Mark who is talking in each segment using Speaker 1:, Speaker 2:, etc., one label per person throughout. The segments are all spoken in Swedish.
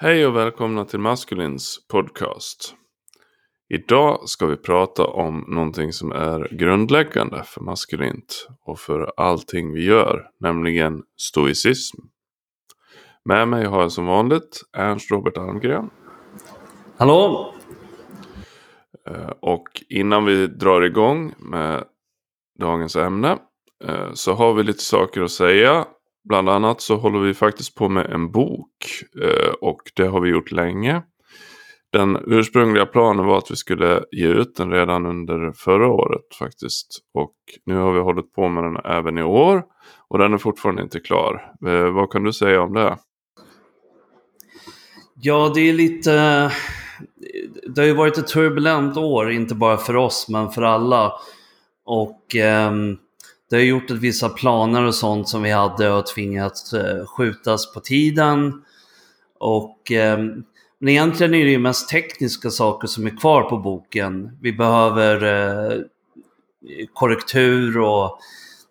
Speaker 1: Hej och välkomna till Maskulins podcast. Idag ska vi prata om någonting som är grundläggande för maskulint och för allting vi gör, nämligen stoicism. Med mig har jag som vanligt Ernst Robert Almgren.
Speaker 2: Hallå!
Speaker 1: Eh, och innan vi drar igång med dagens ämne eh, så har vi lite saker att säga Bland annat så håller vi faktiskt på med en bok eh, och det har vi gjort länge. Den ursprungliga planen var att vi skulle ge ut den redan under förra året faktiskt. Och nu har vi hållit på med den även i år. Och den är fortfarande inte klar. Eh, vad kan du säga om det?
Speaker 2: Ja, det är lite... Det har ju varit ett turbulent år, inte bara för oss men för alla. Och... Um det har gjort att vissa planer och sånt som vi hade har tvingats eh, skjutas på tiden. Och, eh, men egentligen är det ju mest tekniska saker som är kvar på boken. Vi behöver eh, korrektur och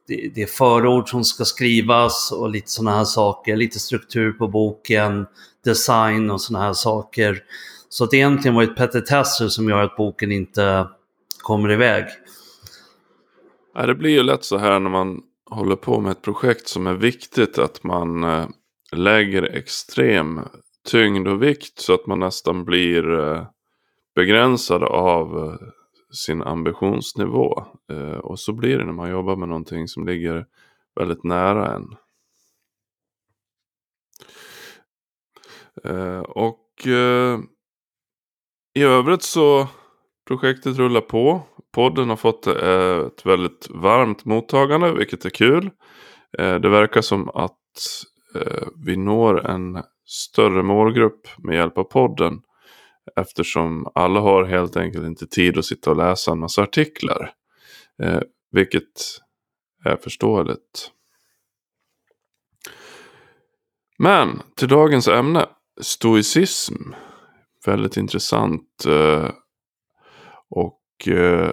Speaker 2: det, det är förord som ska skrivas och lite sådana här saker. Lite struktur på boken, design och sådana här saker. Så att det egentligen var ett petitesser som gör att boken inte kommer iväg.
Speaker 1: Ja, det blir ju lätt så här när man håller på med ett projekt som är viktigt att man eh, lägger extrem tyngd och vikt så att man nästan blir eh, begränsad av eh, sin ambitionsnivå. Och så blir det när man jobbar med någonting som ligger väldigt nära en. Och i övrigt så projektet rullar på. Podden har fått eh, ett väldigt varmt mottagande, vilket är kul. Eh, det verkar som att eh, vi når en större målgrupp med hjälp av podden. Eftersom alla har helt enkelt inte tid att sitta och läsa en massa artiklar. Vilket är förståeligt. Men till dagens ämne. Stoicism. Väldigt intressant och eh,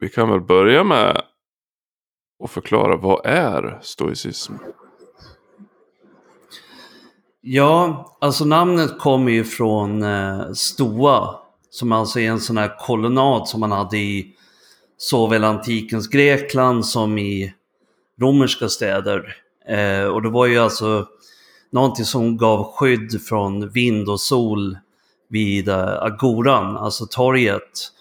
Speaker 1: vi kan väl börja med att förklara vad är stoicism?
Speaker 2: Ja, alltså namnet kommer ju från eh, Stoa. Som alltså är en sån här kolonnad som man hade i såväl antikens Grekland som i romerska städer. Eh, och det var ju alltså någonting som gav skydd från vind och sol vid eh, agoran, alltså torget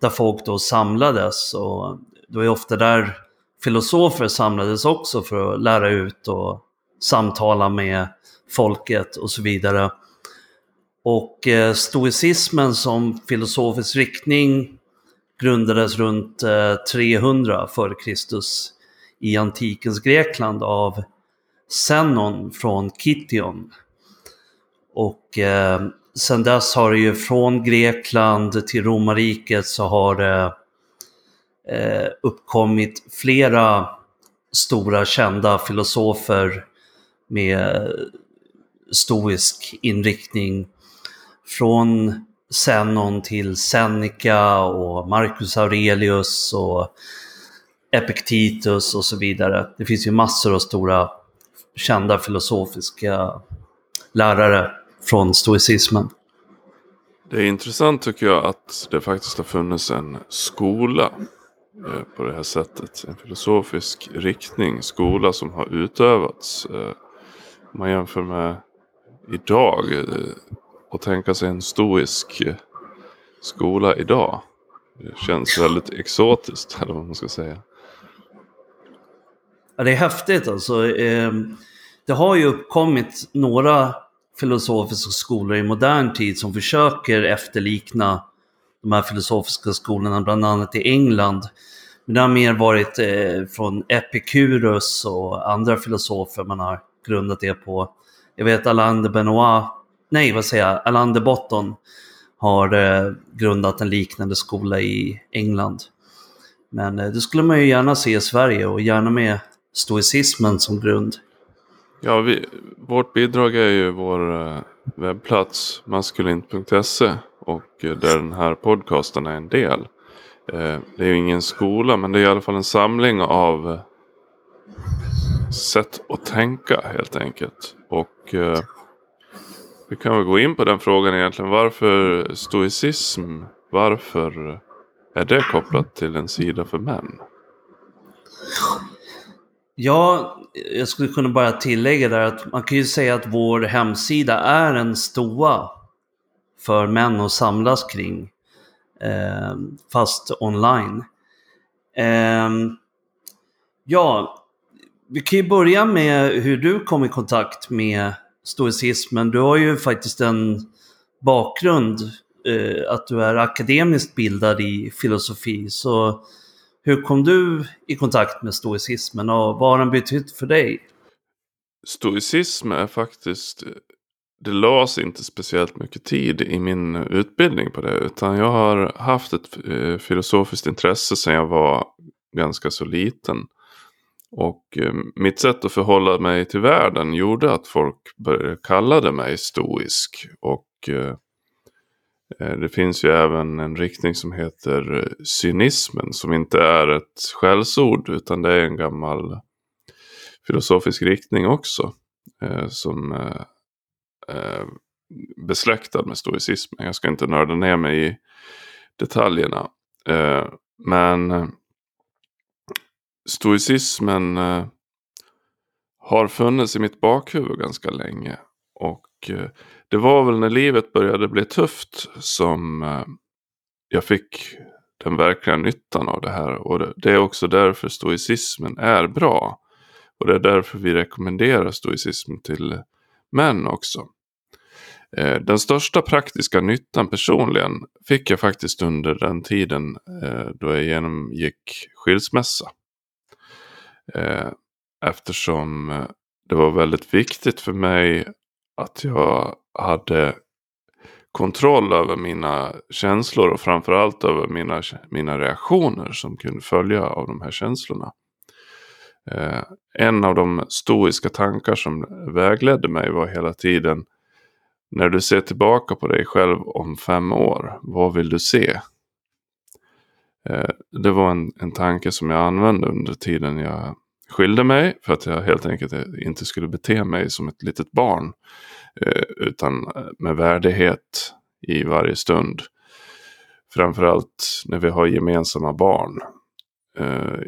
Speaker 2: där folk då samlades. Och det var ju ofta där filosofer samlades också för att lära ut och samtala med folket och så vidare. Och eh, stoicismen som filosofisk riktning grundades runt eh, 300 f.Kr. i antikens Grekland av Zenon från Kition. Och eh, sen dess har det ju från Grekland till romarriket så har det eh, uppkommit flera stora kända filosofer med stoisk inriktning. Från Zenon till Seneca och Marcus Aurelius och Epictetus och så vidare. Det finns ju massor av stora kända filosofiska lärare från stoicismen.
Speaker 1: Det är intressant tycker jag att det faktiskt har funnits en skola eh, på det här sättet. En filosofisk riktning, skola som har utövats. Eh, om man jämför med idag eh, och tänka sig en stoisk skola idag. Det känns väldigt exotiskt, eller vad man ska säga.
Speaker 2: Ja, det är häftigt alltså. Det har ju uppkommit några filosofiska skolor i modern tid som försöker efterlikna de här filosofiska skolorna, bland annat i England. Men det har mer varit eh, från Epicurus och andra filosofer man har grundat det på. Jag vet Alain de Benoit, nej vad säger jag, Alain de Botton har eh, grundat en liknande skola i England. Men eh, det skulle man ju gärna se i Sverige och gärna med stoicismen som grund.
Speaker 1: Ja, vi, vårt bidrag är ju vår eh, webbplats maskulint.se och eh, där den här podcasten är en del. Eh, det är ju ingen skola men det är i alla fall en samling av sätt att tänka helt enkelt. Och vi kan väl gå in på den frågan egentligen. Varför stoicism? Varför är det kopplat till en sida för män?
Speaker 2: Ja, jag skulle kunna bara tillägga där att man kan ju säga att vår hemsida är en stoa för män att samlas kring. Eh, fast online. Eh, ja, vi kan ju börja med hur du kom i kontakt med stoicismen. Du har ju faktiskt en bakgrund eh, att du är akademiskt bildad i filosofi. Så hur kom du i kontakt med stoicismen och vad har den betytt för dig?
Speaker 1: Stoicism är faktiskt, det lades inte speciellt mycket tid i min utbildning på det. Utan jag har haft ett eh, filosofiskt intresse sedan jag var ganska så liten. Och eh, mitt sätt att förhålla mig till världen gjorde att folk började kalla mig stoisk. Och eh, Eh, det finns ju även en riktning som heter eh, cynismen som inte är ett skällsord utan det är en gammal filosofisk riktning också. Eh, som är besläktad med stoicismen. Jag ska inte nörda ner mig i detaljerna. Men stoicismen har funnits i mitt bakhuvud ganska länge. Och Eh, det var väl när livet började bli tufft som eh, jag fick den verkliga nyttan av det här. Och det är också därför stoicismen är bra. Och det är därför vi rekommenderar stoicism till män också. Eh, den största praktiska nyttan personligen fick jag faktiskt under den tiden då jag genomgick skilsmässa. Eftersom det var väldigt viktigt för mig att jag hade kontroll över mina känslor och framförallt över mina, mina reaktioner som kunde följa av de här känslorna. Eh, en av de stoiska tankar som vägledde mig var hela tiden när du ser tillbaka på dig själv om fem år, vad vill du se? Eh, det var en, en tanke som jag använde under tiden jag skilde mig för att jag helt enkelt inte skulle bete mig som ett litet barn. Eh, utan eh, med värdighet i varje stund. Framförallt när vi har gemensamma barn. Eh,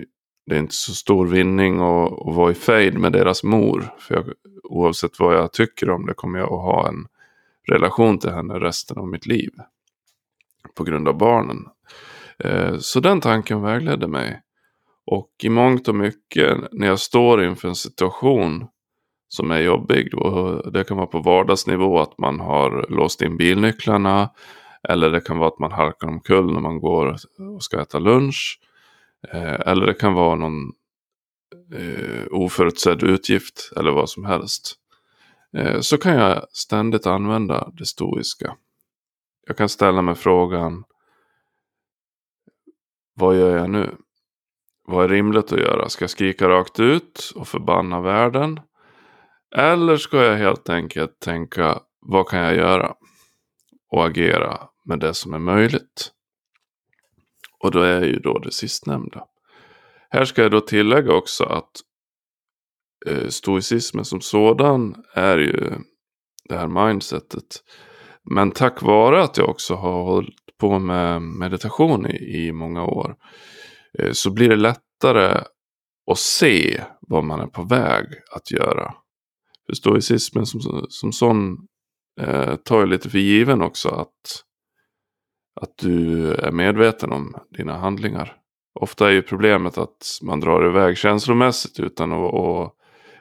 Speaker 1: det är inte så stor vinning att, att vara i fejd med deras mor. För jag, oavsett vad jag tycker om det kommer jag att ha en relation till henne resten av mitt liv. På grund av barnen. Så den tanken vägledde mig. Och i mångt och mycket när jag står inför en situation som är jobbig. Då. det kan vara på vardagsnivå att man har låst in bilnycklarna. Eller det kan vara att man halkar omkull när man går och ska äta lunch. Eh, eller det kan vara någon eh, oförutsedd utgift eller vad som helst. Eh, så kan jag ständigt använda det stoiska. Jag kan ställa mig frågan. Vad gör jag nu? Vad är rimligt att göra? Ska jag skrika rakt ut och förbanna världen? Eller ska jag helt enkelt tänka vad kan jag göra? Och agera med det som är möjligt. Och då är ju då det sistnämnda. Här ska jag då tillägga också att eh, stoicismen som sådan är ju det här mindsetet. Men tack vare att jag också har hållit på med meditation i, i många år. Eh, så blir det lättare att se vad man är på väg att göra. För stoicismen som, som sån eh, tar ju lite för given också att, att du är medveten om dina handlingar. Ofta är ju problemet att man drar iväg känslomässigt utan att, att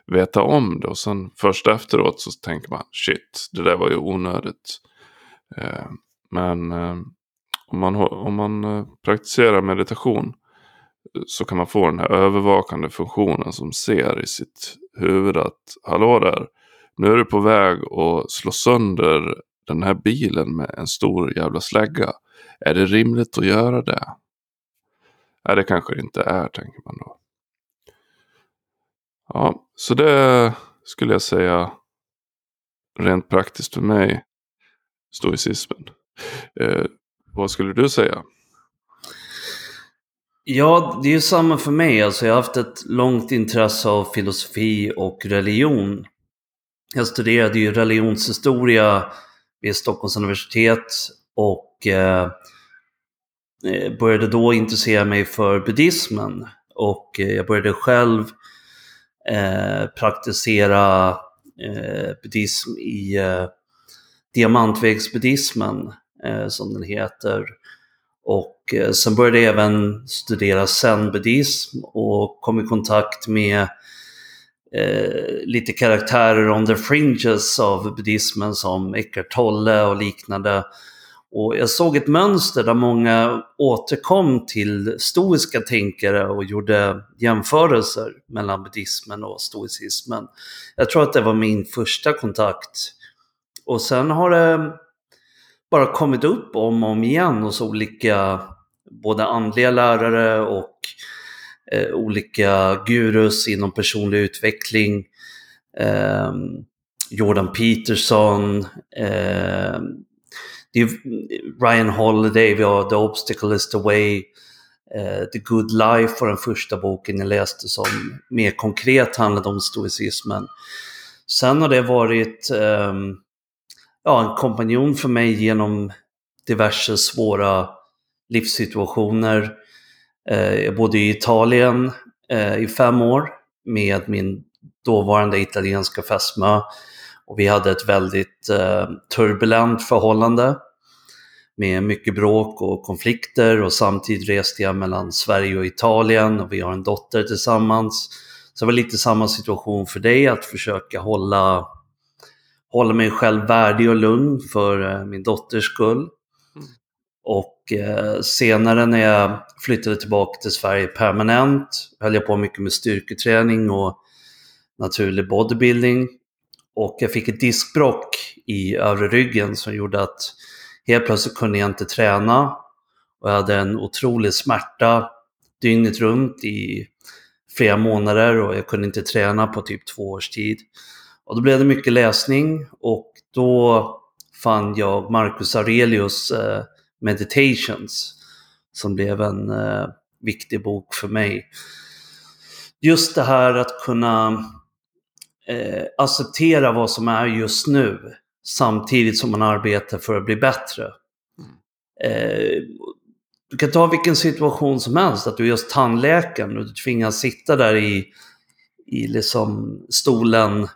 Speaker 1: veta om det. Och sen först efteråt så tänker man shit, det där var ju onödigt. Eh, men eh, om man, om man eh, praktiserar meditation så kan man få den här övervakande funktionen som ser i sitt huvud att hallå där, nu är du på väg att slå sönder den här bilen med en stor jävla slägga. Är det rimligt att göra det? Nej, det kanske det inte är, tänker man då. Ja, så det skulle jag säga rent praktiskt för mig, stoicismen. Eh, vad skulle du säga?
Speaker 2: Ja, det är ju samma för mig. Alltså, jag har haft ett långt intresse av filosofi och religion. jag studerade ju religionshistoria vid Stockholms universitet och eh, eh började då intressera mig för buddhismen. Och eh, jag började själv eh, praktisera eh, buddhism i eh, diamantvägsbuddhismen, eh, som den heter. Och eh, sen började jag även studera zen-buddhism och kom i kontakt med eh, lite karaktärer on the fringes av buddhismen som Eckart Tolle och liknande. Och jag såg ett mönster där många återkom till stoiska tänkare och gjorde jämförelser mellan buddhismen och stoicismen. Jag tror att det var min första kontakt. Och sen har det bara kommit upp om och om igen hos olika både andliga lärare och eh, olika gurus inom personlig utveckling. Eh, Jordan Peterson, eh, Ryan Holiday, vi har The Obstacle is the Way, eh, The Good Life var den första boken jag läste som mer konkret handlade om stoicismen. Sen har det varit ehm, ja, en kompanjon för mig genom diverse svåra livssituationer. Eh, jag bodde i Italien eh, i fem år med min dåvarande italienska fästmö. Och vi hade ett väldigt eh, turbulent förhållande med mycket bråk och konflikter och samtidigt reste jag mellan Sverige och Italien och vi har en dotter tillsammans. Så det var lite samma situation för dig, att försöka hålla, hålla mig själv värdig och lugn för min dotters skull. Och eh, senare när jag flyttade tillbaka till Sverige permanent höll jag på mycket med styrketräning och naturlig bodybuilding. Och jag fick ett diskbrock i övre ryggen som gjorde att helt plötsligt kunde jag inte träna. Och jag hade en otrolig smärta dygnet runt i flera månader och jag kunde inte träna på typ två års tid. Och då blev det mycket läsning och då fann jag Marcus Aurelius eh, Meditations som blev en eh, viktig bok för mig. Just det här att kunna eh, acceptera vad som är just nu samtidigt som man arbetar för att bli bättre. Eh, du kan ta vilken situation som helst, att du är just tandläkaren och du tvingas sitta där i, i liksom stolen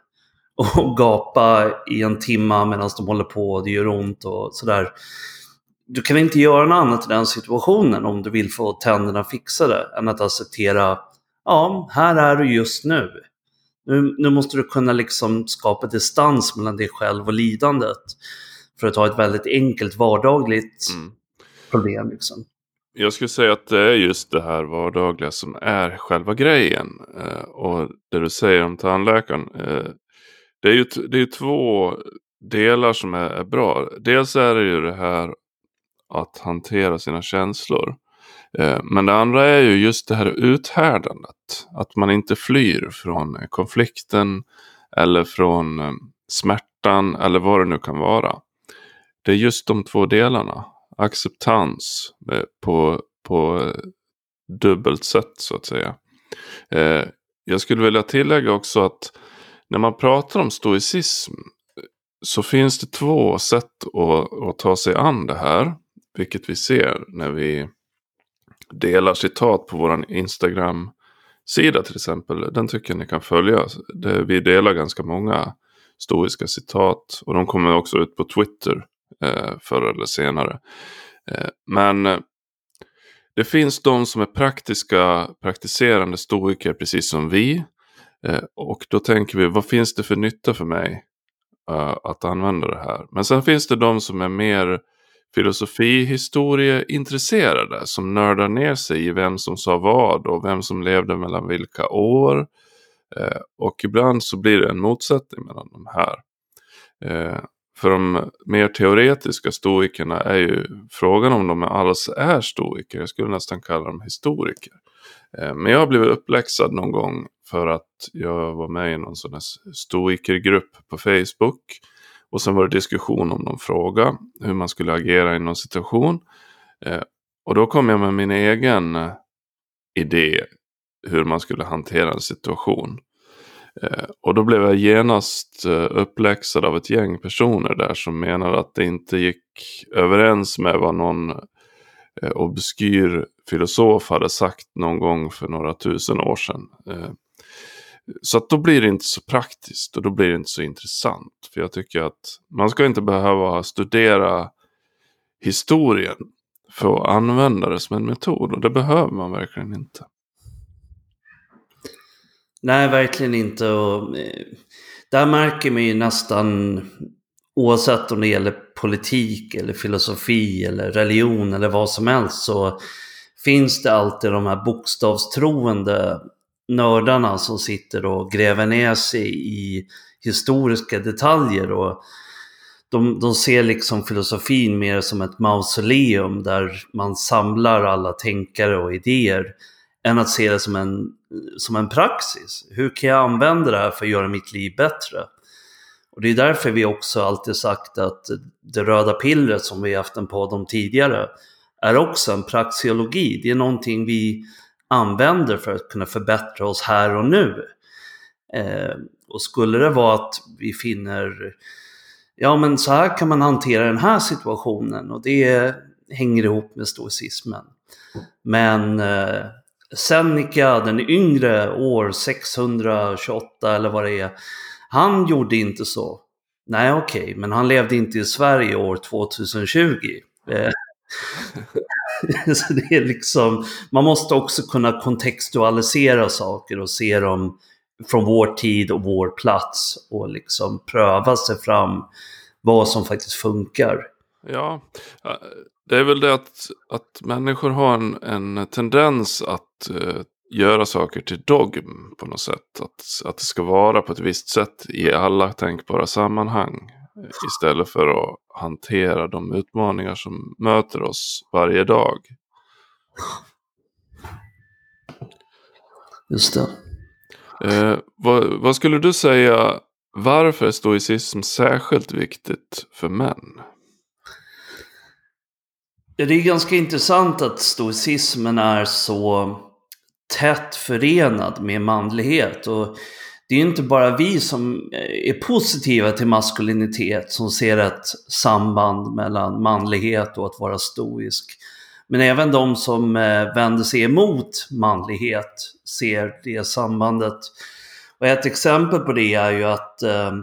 Speaker 2: och gapa i en timma medan de håller på och det gör ont och sådär du kan inte göra något annat i den situationen om du vill få tänderna fixade än att acceptera, ja, här är du just nu. Nu, nu måste du kunna liksom skapa distans mellan dig själv och lidandet. För att ta ett väldigt enkelt vardagligt mm. problem. Liksom.
Speaker 1: Jag skulle säga att det är just det här vardagliga som är själva grejen. Eh, och det du säger om tandläkaren. Eh, det är ju det är två delar som är, är bra. Dels är det ju det här att hantera sina känslor. Eh, men det andra är ju just det här uthärdandet. Att man inte flyr från eh, konflikten eller från eh, smärtan eller vad det nu kan vara. Det är just de två delarna. Acceptans eh, på, på eh, dubbelt sätt så att säga. Eh, jag skulle vilja tillägga också att när man pratar om stoicism så finns det två sätt att, att ta sig an det här. Vilket vi ser när vi delar citat på vår Instagram-sida till exempel. Den tycker jag ni kan följa. vi delar ganska många stoiska citat. Och de kommer också ut på Twitter eh, förr eller senare. Eh, men eh, det finns de som är praktiska, praktiserande stoiker precis som vi. Eh, och då tänker vi, vad finns det för nytta för mig eh, att använda det här? Men sen finns det de som är mer filosofihistorieintresserade som nördar ner sig i vem som sa vad och vem som levde mellan vilka år. Eh, och ibland så blir det en motsättning mellan de här. För de mer teoretiska stoikerna är ju frågan om de alls är stoiker. Jag skulle nästan kalla dem historiker. Men jag har blivit uppläxad någon gång för att jag var med i någon sån här stoikergrupp på Facebook. Och sen var det diskussion om någon fråga, hur man skulle agera i någon situation. Eh, och då kom jag med min egen eh, idé hur man skulle hantera en situation. Eh, och då blev jag genast eh, uppläxad av ett gäng personer där som menade att det inte gick överens med vad någon eh, obskyr filosof hade sagt någon gång för några tusen år sedan. Eh, så att då blir det inte så praktiskt och då blir det inte så intressant. För jag tycker att man ska inte behöva studera historien för att använda det som en metod. Och det behöver man verkligen inte.
Speaker 2: Nej, verkligen inte. Och, eh, där märker man ju nästan, oavsett om det gäller politik eller filosofi eller religion eller vad som helst, så finns det alltid de här bokstavstroende nördarna som sitter och gräver ner sig i historiska detaljer. Och de, de ser liksom filosofin mer som ett mausoleum där man samlar alla tänkare och idéer än att se det som en, som en praxis. Hur kan jag använda det här för att göra mitt liv bättre? Och det är därför vi också alltid sagt att det röda pillret som vi haft en podd om tidigare är också en praxiologi. Det är någonting vi använder för att kunna förbättra oss här och nu. Eh, och skulle det vara att vi finner, ja men så här kan man hantera den här situationen och det hänger ihop med stoicismen. Men eh, Seneca den yngre år 628 eller vad det är, han gjorde inte så. Nej okej, okay, men han levde inte i Sverige år 2020. Eh, så det är liksom, man måste också kunna kontextualisera saker och se dem från vår tid och vår plats och liksom pröva sig fram vad som faktiskt funkar.
Speaker 1: Ja, det är väl det att, att människor har en, en tendens att uh, göra saker till dogm på något sätt. Att, att det ska vara på ett visst sätt i alla tänkbara sammanhang. Istället för att hantera de utmaningar som möter oss varje dag.
Speaker 2: Just det.
Speaker 1: Eh, vad, vad, skulle du säga, varför är stoicism särskilt viktigt för män?
Speaker 2: Det är ganska intressant att stoicismen är så tätt förenad med manlighet. Och det är inte bara vi som eh, är positiva till maskulinitet som ser ett samband mellan manlighet och att vara stoisk. Men även de som eh, vänder sig emot manlighet ser det sambandet. Och ett exempel på det är ju att eh,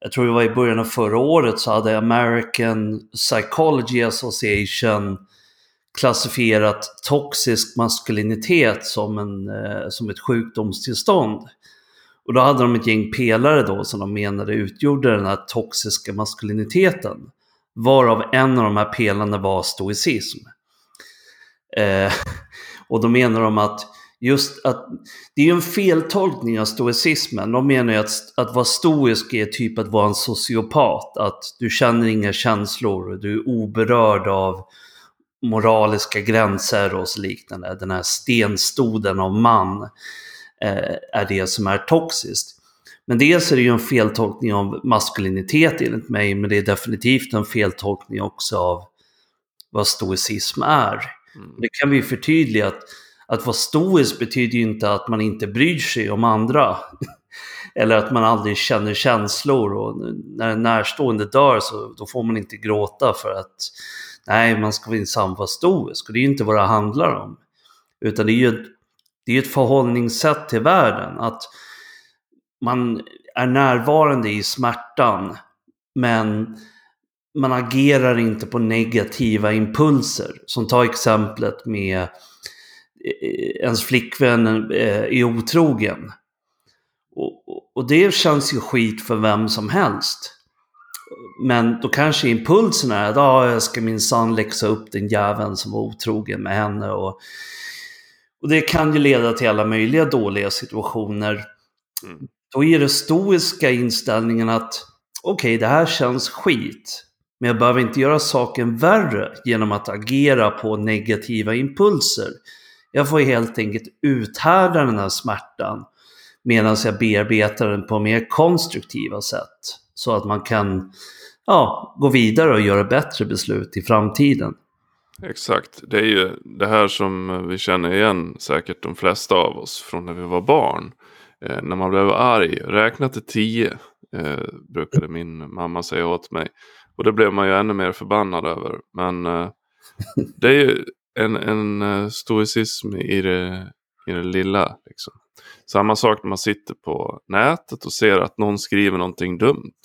Speaker 2: jag tror det var i början av förra året så hade American Psychology Association klassifierat toxisk maskulinitet som, en, som ett sjukdomstillstånd. Och då hade de ett gäng pelare då som de menade utgjorde den här toxiska maskuliniteten. Varav en av de här pelarna var stoicism. Eh, och då menar de att just att det är ju en feltolkning av stoicismen. De menar ju att, att vara stoisk är typ att vara en sociopat. Att du känner inga känslor du är oberörd av moraliska gränser och så liknande. Den här stenstoden av man eh, är det som är toxiskt. Men dels är det ju en feltolkning av maskulinitet enligt mig, men det är definitivt en feltolkning också av vad stoicism är. Mm. Det kan vi förtydliga att att vara stoisk betyder ju inte att man inte bryr sig om andra. Eller att man aldrig känner känslor och när en närstående dör så då får man inte gråta för att nej, man ska minsann vara stoisk. Och det är ju inte vad det handlar om. Utan det är ju ett, det är ett förhållningssätt till världen. Att man är närvarande i smärtan men man agerar inte på negativa impulser. Som ta exemplet med eh, ens flickvän eh, är otrogen. Och, och det känns ju skit för vem som helst. Men då kanske impulsen är att ah, jag ska minsann läxa upp den jäveln som var otrogen med henne. Och, och det kan ju leda till alla möjliga dåliga situationer. Mm. Då är det stoiska inställningen att okej, okay, det här känns skit. Men jag behöver inte göra saken värre genom att agera på negativa impulser. Jag får helt enkelt uthärda den här smärtan medan jag bearbetar den på mer konstruktiva sätt. Så att man kan ja, gå vidare och göra bättre beslut i framtiden.
Speaker 1: Exakt, det är ju det här som vi känner igen säkert de flesta av oss från när vi var barn. Eh, när man blev arg, räkna till tio, eh, brukade min mamma säga åt mig. Och det blev man ju ännu mer förbannad över. Men eh, det är ju en, en uh, stoicism i det, i det lilla. Liksom. Samma sak när man sitter på nätet och ser att någon skriver någonting dumt.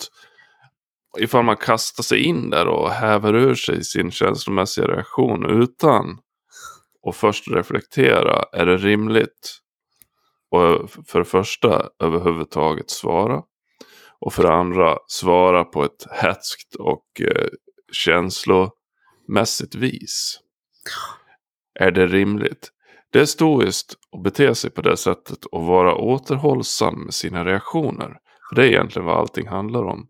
Speaker 1: Ifall man kastar sig in där och häver ur sig sin känslomässiga reaktion utan att först reflektera. Är det rimligt? Och för det första överhuvudtaget svara. Och för det andra svara på ett hätskt och eh, känslomässigt vis. Är det rimligt? Det är stoiskt att bete sig på det sättet och vara återhållsam med sina reaktioner. För det är egentligen vad allting handlar om.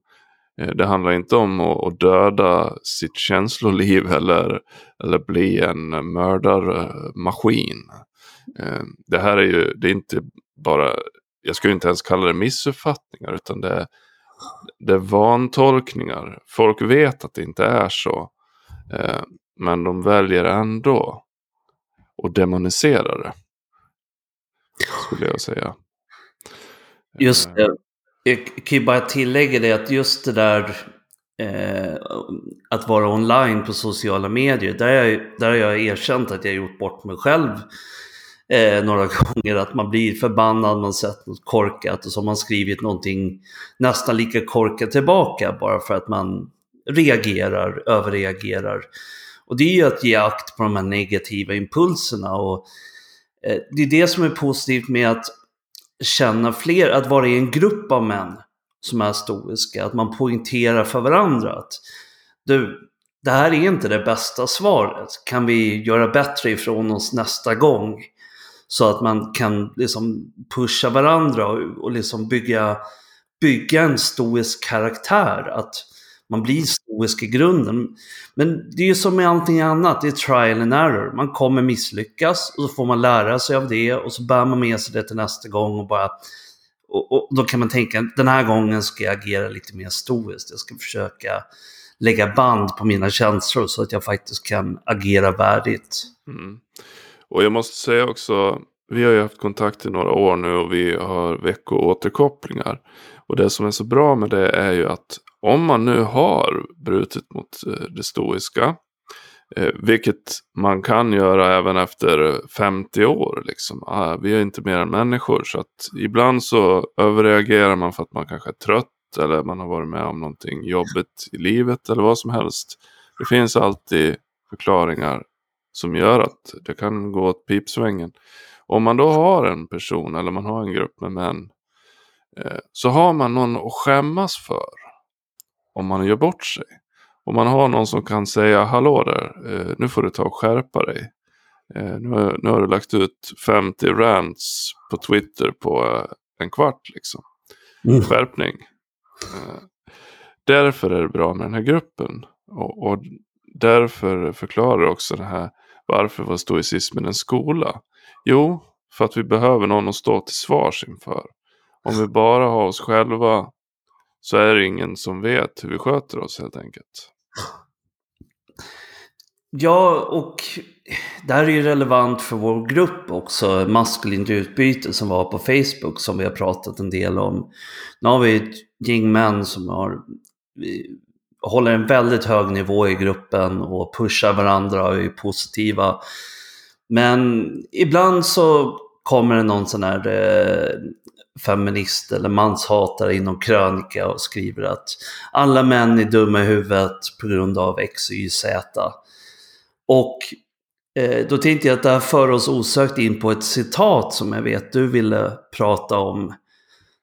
Speaker 1: Eh, det handlar inte om att döda sitt känsloliv eller, eller bli en mördarmaskin. Eh, det här är ju, det är inte bara, jag skulle inte ens kalla det missuppfattningar utan det är, det är vantolkningar. Folk vet att det inte är så. Eh, men de väljer ändå att demonisera det. Skulle jag säga.
Speaker 2: Just det. Jag kan ju bara tillägga det att just det där eh, att vara online på sociala medier, där, jag, där har jag erkänt att jag gjort bort mig själv eh, några gånger. Att man blir förbannad, man sett något korkat och så har man skrivit någonting nästan lika korkat tillbaka bara för att man reagerar, överreagerar. Och det är ju att ge akt på de här negativa impulserna. Och, eh, det är det som är positivt med att känna fler, att vara i en grupp av män som är stoiska, att man poängterar för varandra att du, det här är inte det bästa svaret. Kan vi göra bättre ifrån oss nästa gång? Så att man kan liksom pusha varandra och, och liksom bygga, bygga en stoisk karaktär. Att man blir stoisk i grunden. Men det är ju som med allting annat, det är trial and error. Man kommer misslyckas och så får man lära sig av det och så bär man med sig det till nästa gång och bara och, och då kan man tänka den här gången ska jag agera lite mer stoiskt. Jag ska försöka lägga band på mina känslor så att jag faktiskt kan agera värdigt.
Speaker 1: Mm. Och jag måste säga också, vi har ju haft kontakt i några år nu och vi har veckoåterkopplingar. Och det som är så bra med det är ju att om man nu har brutit mot eh, det stoiska, eh, vilket man kan göra även efter 50 år. Liksom. Ah, vi är inte mer än människor. Så att ibland så överreagerar man för att man kanske är trött. Eller man har varit med om någonting jobbigt i livet. Eller vad som helst. Det finns alltid förklaringar som gör att det kan gå åt pipsvängen. Om man då har en person eller man har en grupp med män. Eh, så har man någon att skämmas för om man gör bort sig. Om man har någon som kan säga hallå där, eh, nu får du ta och skärpa dig. Eh, nu, har, nu har du lagt ut 50 rants på Twitter på eh, en kvart liksom. Mm. Skärpning. Därför är det bra med den här gruppen. Och, och därför förklarar också det här varför var stoicismen en skola? Jo, för att vi behöver någon att stå till svars inför. Om vi bara har oss själva så är det ingen som vet hur vi sköter oss helt enkelt.
Speaker 2: Ja, och det här är ju relevant för vår grupp också, maskulint utbyte som var på Facebook som vi har pratat en del om. Nu har vi ett gäng män som har, håller en väldigt hög nivå i gruppen och pushar varandra och är positiva. Men ibland så kommer det någon sån här eh, feminist eller manshatare inom krönika och skriver att alla män är dumma i huvudet på grund av X, Y, Z. Och eh, då tänkte jag att det här för oss osökt in på ett citat som jag vet du ville prata om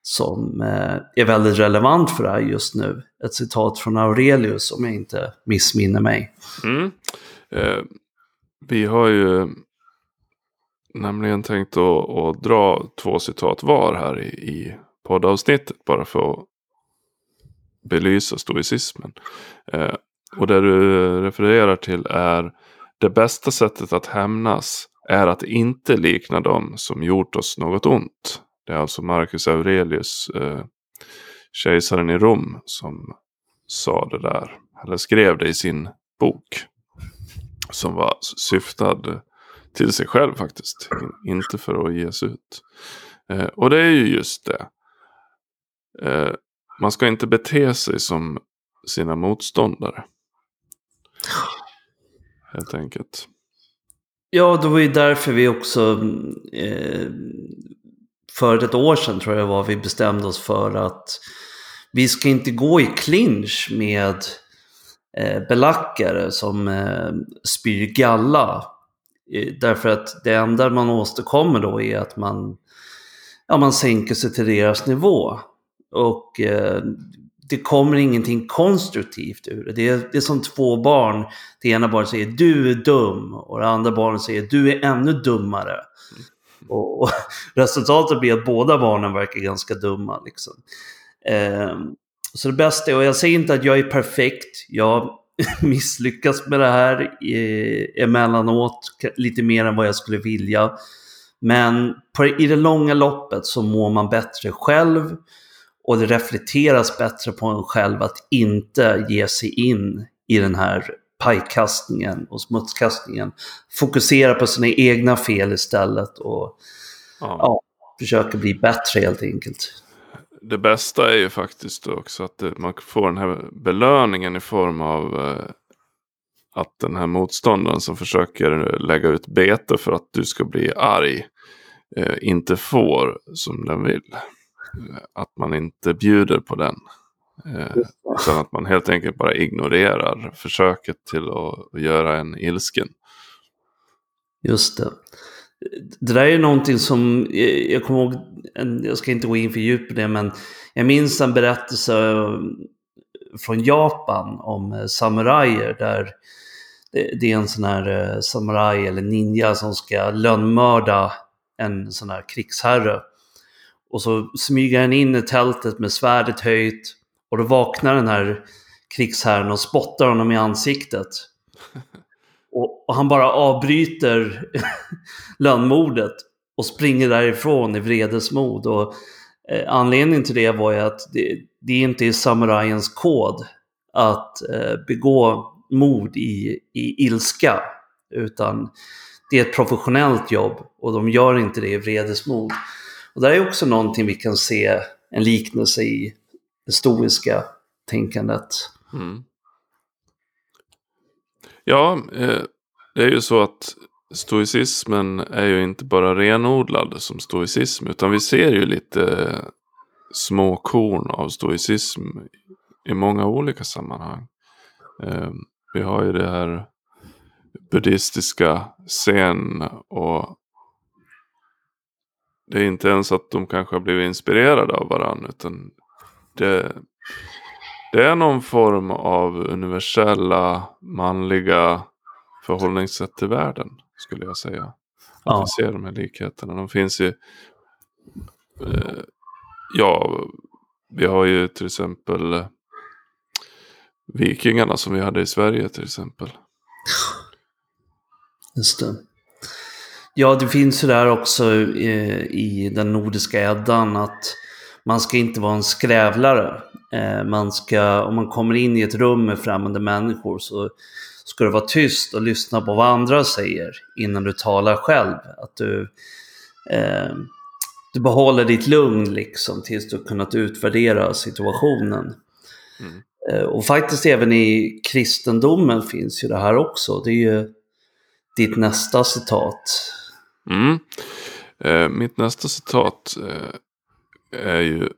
Speaker 2: som eh, är väldigt relevant för det här just nu. Ett citat från Aurelius om jag inte missminner mig.
Speaker 1: Mm. Eh, vi har ju nämligen tänkt att, att dra två citat var här i, i poddavsnittet. Bara för att belysa stoicismen. Eh, och det du refererar till är det bästa sättet att hämnas är att inte likna dem som gjort oss något ont. Det är alltså Marcus Aurelius, eh, kejsaren i Rom, som sa det där. Eller skrev det i sin bok. Som var syftad till sig själv faktiskt. Inte för att ges ut. Eh, och det är ju just det. Eh, man ska inte bete sig som sina motståndare. Helt enkelt.
Speaker 2: Ja, det var ju därför vi också eh, för ett år sedan tror jag var vi bestämde oss för att vi ska inte gå i clinch med eh, belackare som eh, spyr galla. Därför att det enda man åstadkommer då är att man, ja, man sänker sig till deras nivå. Och eh, det kommer ingenting konstruktivt ur det. Det är, det är som två barn. Det ena barnet säger du är dum och det andra barnet säger du är ännu dummare. Och, och resultatet blir att båda barnen verkar ganska dumma. Liksom. Eh, så det bästa är, och jag säger inte att jag är perfekt. Jag misslyckas med det här eh, emellanåt lite mer än vad jag skulle vilja. Men på, i det långa loppet så mår man bättre själv och det reflekteras bättre på en själv att inte ge sig in i den här pajkastningen och smutskastningen. Fokusera på sina egna fel istället och ja. ja försöka bli bättre helt enkelt.
Speaker 1: Det bästa är ju faktiskt också att man får den här belöningen i form av eh, att den här motståndaren som försöker lägga ut bete för att du ska bli arg eh, inte får som den vill att man inte bjuder på den. Eh, utan att man helt enkelt bara ignorerar försöket till att göra en ilsken.
Speaker 2: Just det. Det där är någonting som, eh, jag kommer ihåg, jag ska inte gå in för djupt på det, men jag minns en berättelse eh, från Japan om eh, samurajer där det är en sån här samuraj eller ninja som ska lönnmörda en sån här krigsherre. Och så smyger han in i tältet med svärdet höjt. Och då vaknar den här krigsherren och spottar honom i ansiktet. Och, och han bara avbryter lönnmordet och springer därifrån i vredesmod. Och, eh, anledningen till det var ju att det, det inte är samurajens kod att eh, begå mord i, i ilska. Utan det är ett professionellt jobb och de gör inte det i vredesmod. Och där är också någonting vi kan se en liknelse i det stoiska tänkandet. Mm.
Speaker 1: Ja, eh, det är ju så att stoicismen är ju inte bara renodlad som stoicism. Utan vi ser ju lite små korn av stoicism i många olika sammanhang. Eh, vi har ju det här buddhistiska zen och det är inte ens att de kanske har blivit inspirerade av varandra. Utan det, det är någon form av universella manliga förhållningssätt till världen. Skulle jag säga. Att ja. vi ser de här likheterna. De finns ju. Eh, ja, vi har ju till exempel eh, vikingarna som vi hade i Sverige till exempel.
Speaker 2: Just det. Ja, det finns ju där också eh, i den nordiska Eddan att man ska inte vara en skrävlare. Eh, man ska, om man kommer in i ett rum med främmande människor så ska du vara tyst och lyssna på vad andra säger innan du talar själv. Att du, eh, du behåller ditt lugn liksom tills du kunnat utvärdera situationen. Mm. Eh, och faktiskt även i kristendomen finns ju det här också. Det är ju ditt nästa citat.
Speaker 1: Mm. Eh, mitt nästa citat eh, är ju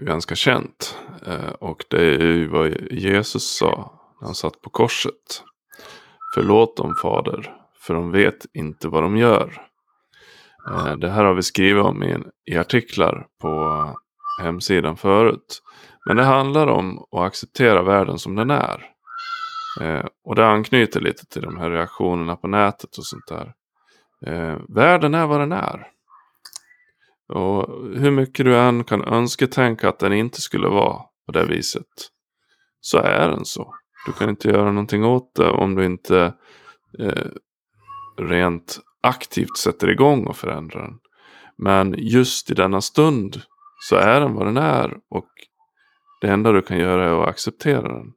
Speaker 1: ganska känt. Eh, och det är ju vad Jesus sa när han satt på korset. Förlåt dem fader, för de vet inte vad de gör. Eh, det här har vi skrivit om i, i artiklar på hemsidan förut. Men det handlar om att acceptera världen som den är. Eh, och det anknyter lite till de här reaktionerna på nätet och sånt där. Världen är vad den är. Och hur mycket du än kan önsketänka att den inte skulle vara på det viset. Så är den så. Du kan inte göra någonting åt det om du inte eh, rent aktivt sätter igång och förändrar den. Men just i denna stund så är den vad den är och det enda du kan göra är att acceptera den.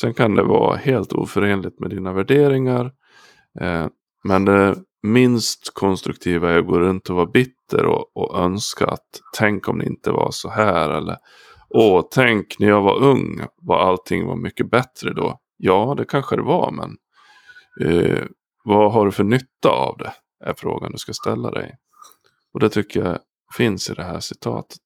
Speaker 1: Sen kan det vara helt oförenligt med dina värderingar. Eh, men det minst konstruktiva är att gå runt och vara bitter och, och önska att tänk om det inte var så här. Eller åh, tänk när jag var ung var allting var mycket bättre då. Ja, det kanske det var, men eh, vad har du för nytta av det? Är frågan du ska ställa dig. Och det tycker jag finns i det här citatet.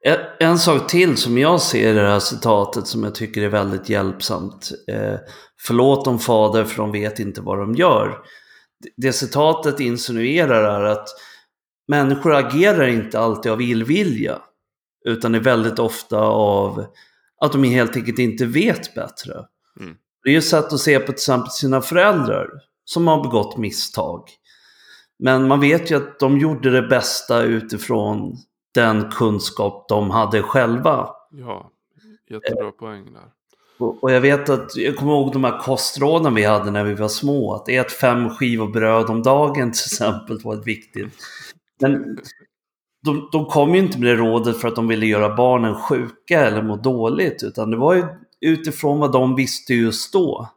Speaker 2: En, en sak till som jag ser i det här citatet som jag tycker är väldigt hjälpsamt. Eh, Förlåt dem fader för de vet inte vad de gör. Det citatet insinuerar är att människor agerar inte alltid av illvilja. Utan är väldigt ofta av att de helt enkelt inte vet bättre. Mm. Det är ju sätt att se på till exempel sina föräldrar som har begått misstag. Men man vet ju att de gjorde det bästa utifrån den kunskap de hade själva.
Speaker 1: Ja, jättebra poäng där.
Speaker 2: Och jag vet att, jag kommer ihåg de här kostråden vi hade när vi var små. Att ät fem skivor bröd om dagen till exempel var ett viktigt. Men de, de kom ju inte med det rådet för att de ville göra barnen sjuka eller må dåligt. Utan det var ju utifrån vad de visste just då.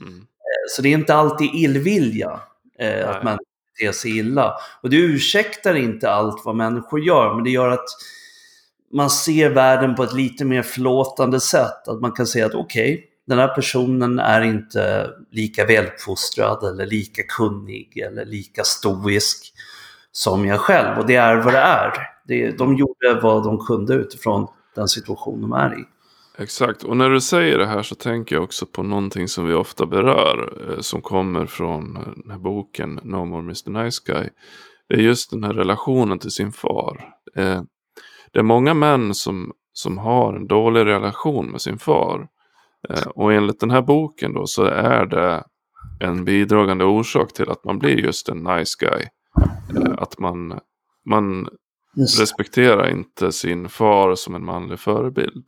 Speaker 2: Mm. Så det är inte alltid illvilja eh, att man beter sig illa. Och det ursäktar inte allt vad människor gör, men det gör att man ser världen på ett lite mer förlåtande sätt. Att man kan säga att okej, okay, den här personen är inte lika väluppfostrad eller lika kunnig eller lika stoisk som jag själv. Och det är vad det är. de gjorde vad de kunde utifrån den situation de är i.
Speaker 1: Exakt, och när du säger det här så tänker jag också på någonting som vi ofta berör. Eh, som kommer från eh, den här boken No More Mr Nice Guy. Det är just den här relationen till sin far. Eh, det är många män som, som har en dålig relation med sin far. Och enligt den här boken då så är det en bidragande orsak till att man blir just en nice guy. Eh, att man, man respekterar inte sin far som en manlig förebild.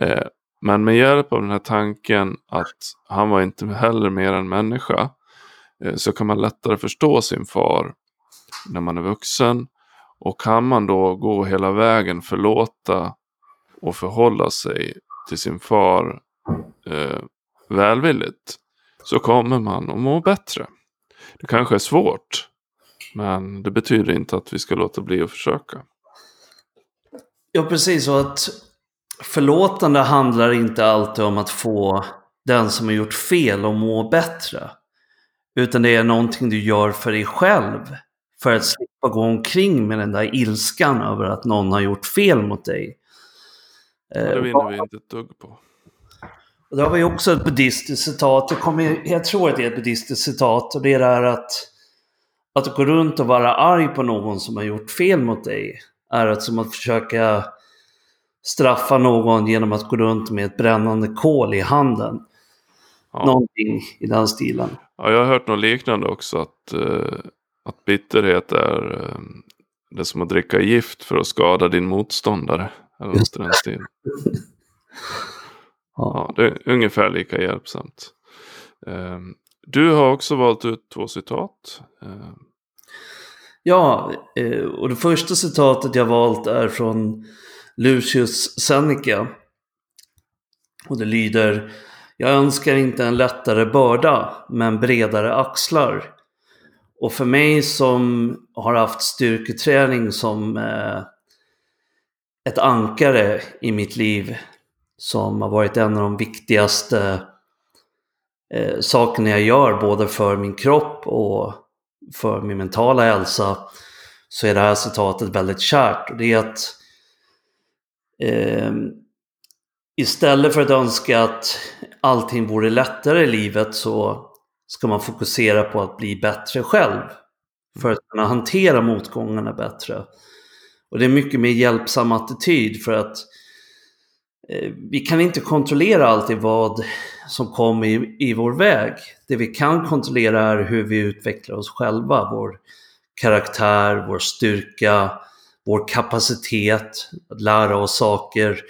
Speaker 1: Eh, men med hjälp av den här tanken att han var inte heller mer än människa. Eh, så kan man lättare förstå sin far när man är vuxen. Och kan man då gå hela vägen, förlåta och förhålla sig till sin far eh, välvilligt. Så kommer man att må bättre. Det kanske är svårt. Men det betyder inte att vi ska låta bli att försöka.
Speaker 2: Ja, precis. Och att förlåtande handlar inte alltid om att få den som har gjort fel att må bättre. Utan det är någonting du gör för dig själv. För att slippa gå omkring med den där ilskan över att någon har gjort fel mot dig.
Speaker 1: Ja, det vinner vi inte ett dugg på.
Speaker 2: Och det har vi också ett buddhistiskt citat. Jag, kommer, jag tror att det är ett buddhistiskt citat. Och det är det här att, att gå runt och vara arg på någon som har gjort fel mot dig. Är att som att försöka straffa någon genom att gå runt med ett brännande kol i handen. Ja. Någonting i den stilen.
Speaker 1: Ja, jag har hört något liknande också. Att, uh, att bitterhet är uh, det som att dricka gift för att skada din motståndare. Eller något i den stilen. ja. det är ungefär lika hjälpsamt. Uh, du har också valt ut två citat.
Speaker 2: Ja, eh, och det första citatet jag valt är från Lucius Seneca. Och det lyder Jag önskar inte en lättare börda, men bredare axlar. Och för mig som har haft styrketräning som eh, ett ankare i mitt liv, som har varit en av de viktigaste eh, sakerna jag gör, både för min kropp och för min mentala hälsa, så är det här citatet väldigt kärt. Och det är att Eh, istället för att önska att allting vore lättare i livet så ska man fokusera på att bli bättre själv. För att kunna hantera motgångarna bättre. Och det är mycket mer hjälpsam attityd för att eh, vi kan inte kontrollera alltid vad som kommer i, i vår väg. Det vi kan kontrollera är hur vi utvecklar oss själva, vår karaktär, vår styrka, vår kapacitet att lära oss saker.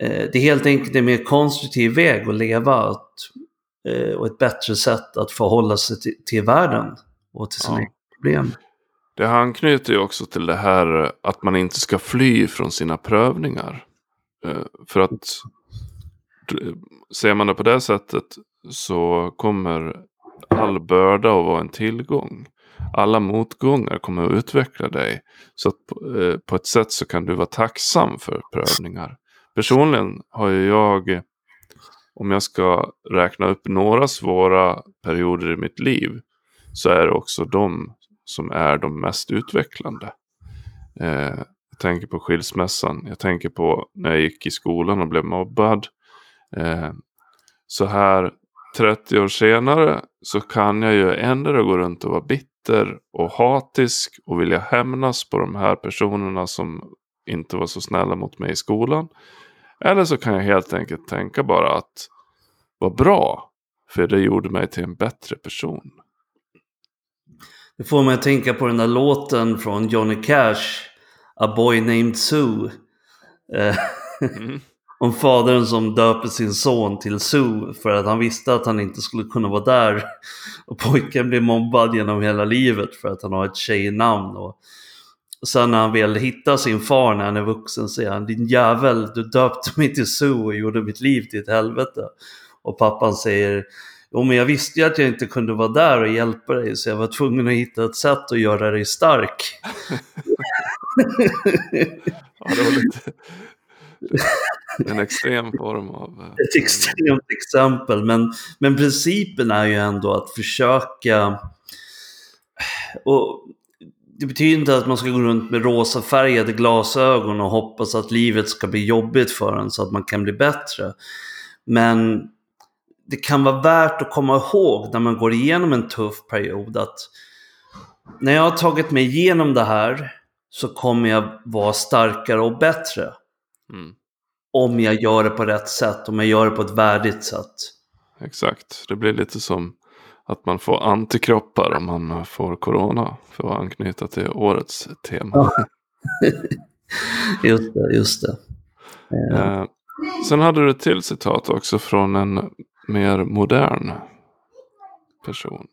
Speaker 2: Eh, det är helt enkelt en mer konstruktiv väg att leva eh, och ett bättre sätt att förhålla sig till, till världen och till sina ja. problem.
Speaker 1: Det anknyter ju också till det här att man inte ska fly från sina prövningar. Eh, för att ser man det på det sättet så kommer all börda att vara en tillgång. Alla motgångar kommer att utveckla dig. Så att på, eh, på ett sätt så kan du vara tacksam för prövningar. Personligen har ju jag, om jag ska räkna upp några svåra perioder i mitt liv, så är det också de som är de mest utvecklande. Eh, jag tänker på skilsmässan. Jag tänker på när jag gick i skolan och blev mobbad. Eh, så här 30 år senare så kan jag ju ändå gå runt och vara bitter och hatisk och vilja hämnas på de här personerna som inte var så snälla mot mig i skolan. Eller så kan jag helt enkelt tänka bara att vad bra, för det gjorde mig till en bättre person.
Speaker 2: Det får mig att tänka på den där låten från Johnny Cash, A Boy Named Sue. Eh, mm. Om fadern som döper sin son till Sue för att han visste att han inte skulle kunna vara där. Och pojken blir mobbad genom hela livet för att han har ett tjejnamn. Och sen när han väl hittar sin far när han är vuxen säger han Din jävel, du döpte mig till Sue och gjorde mitt liv till ett helvete. Och pappan säger Jo, men jag visste ju att jag inte kunde vara där och hjälpa dig så jag var tvungen att hitta ett sätt att göra dig stark.
Speaker 1: ja, det var lite... En extrem form av...
Speaker 2: Eh, ett extremt exempel, men, men principen är ju ändå att försöka... Och det betyder inte att man ska gå runt med rosafärgade glasögon och hoppas att livet ska bli jobbigt för en så att man kan bli bättre. Men det kan vara värt att komma ihåg när man går igenom en tuff period att när jag har tagit mig igenom det här så kommer jag vara starkare och bättre. Mm. Om jag gör det på rätt sätt, om jag gör det på ett värdigt sätt.
Speaker 1: Exakt, det blir lite som att man får antikroppar om man får corona. För att anknyta till årets tema.
Speaker 2: just det, just det.
Speaker 1: Eh, sen hade du ett till citat också från en mer modern person.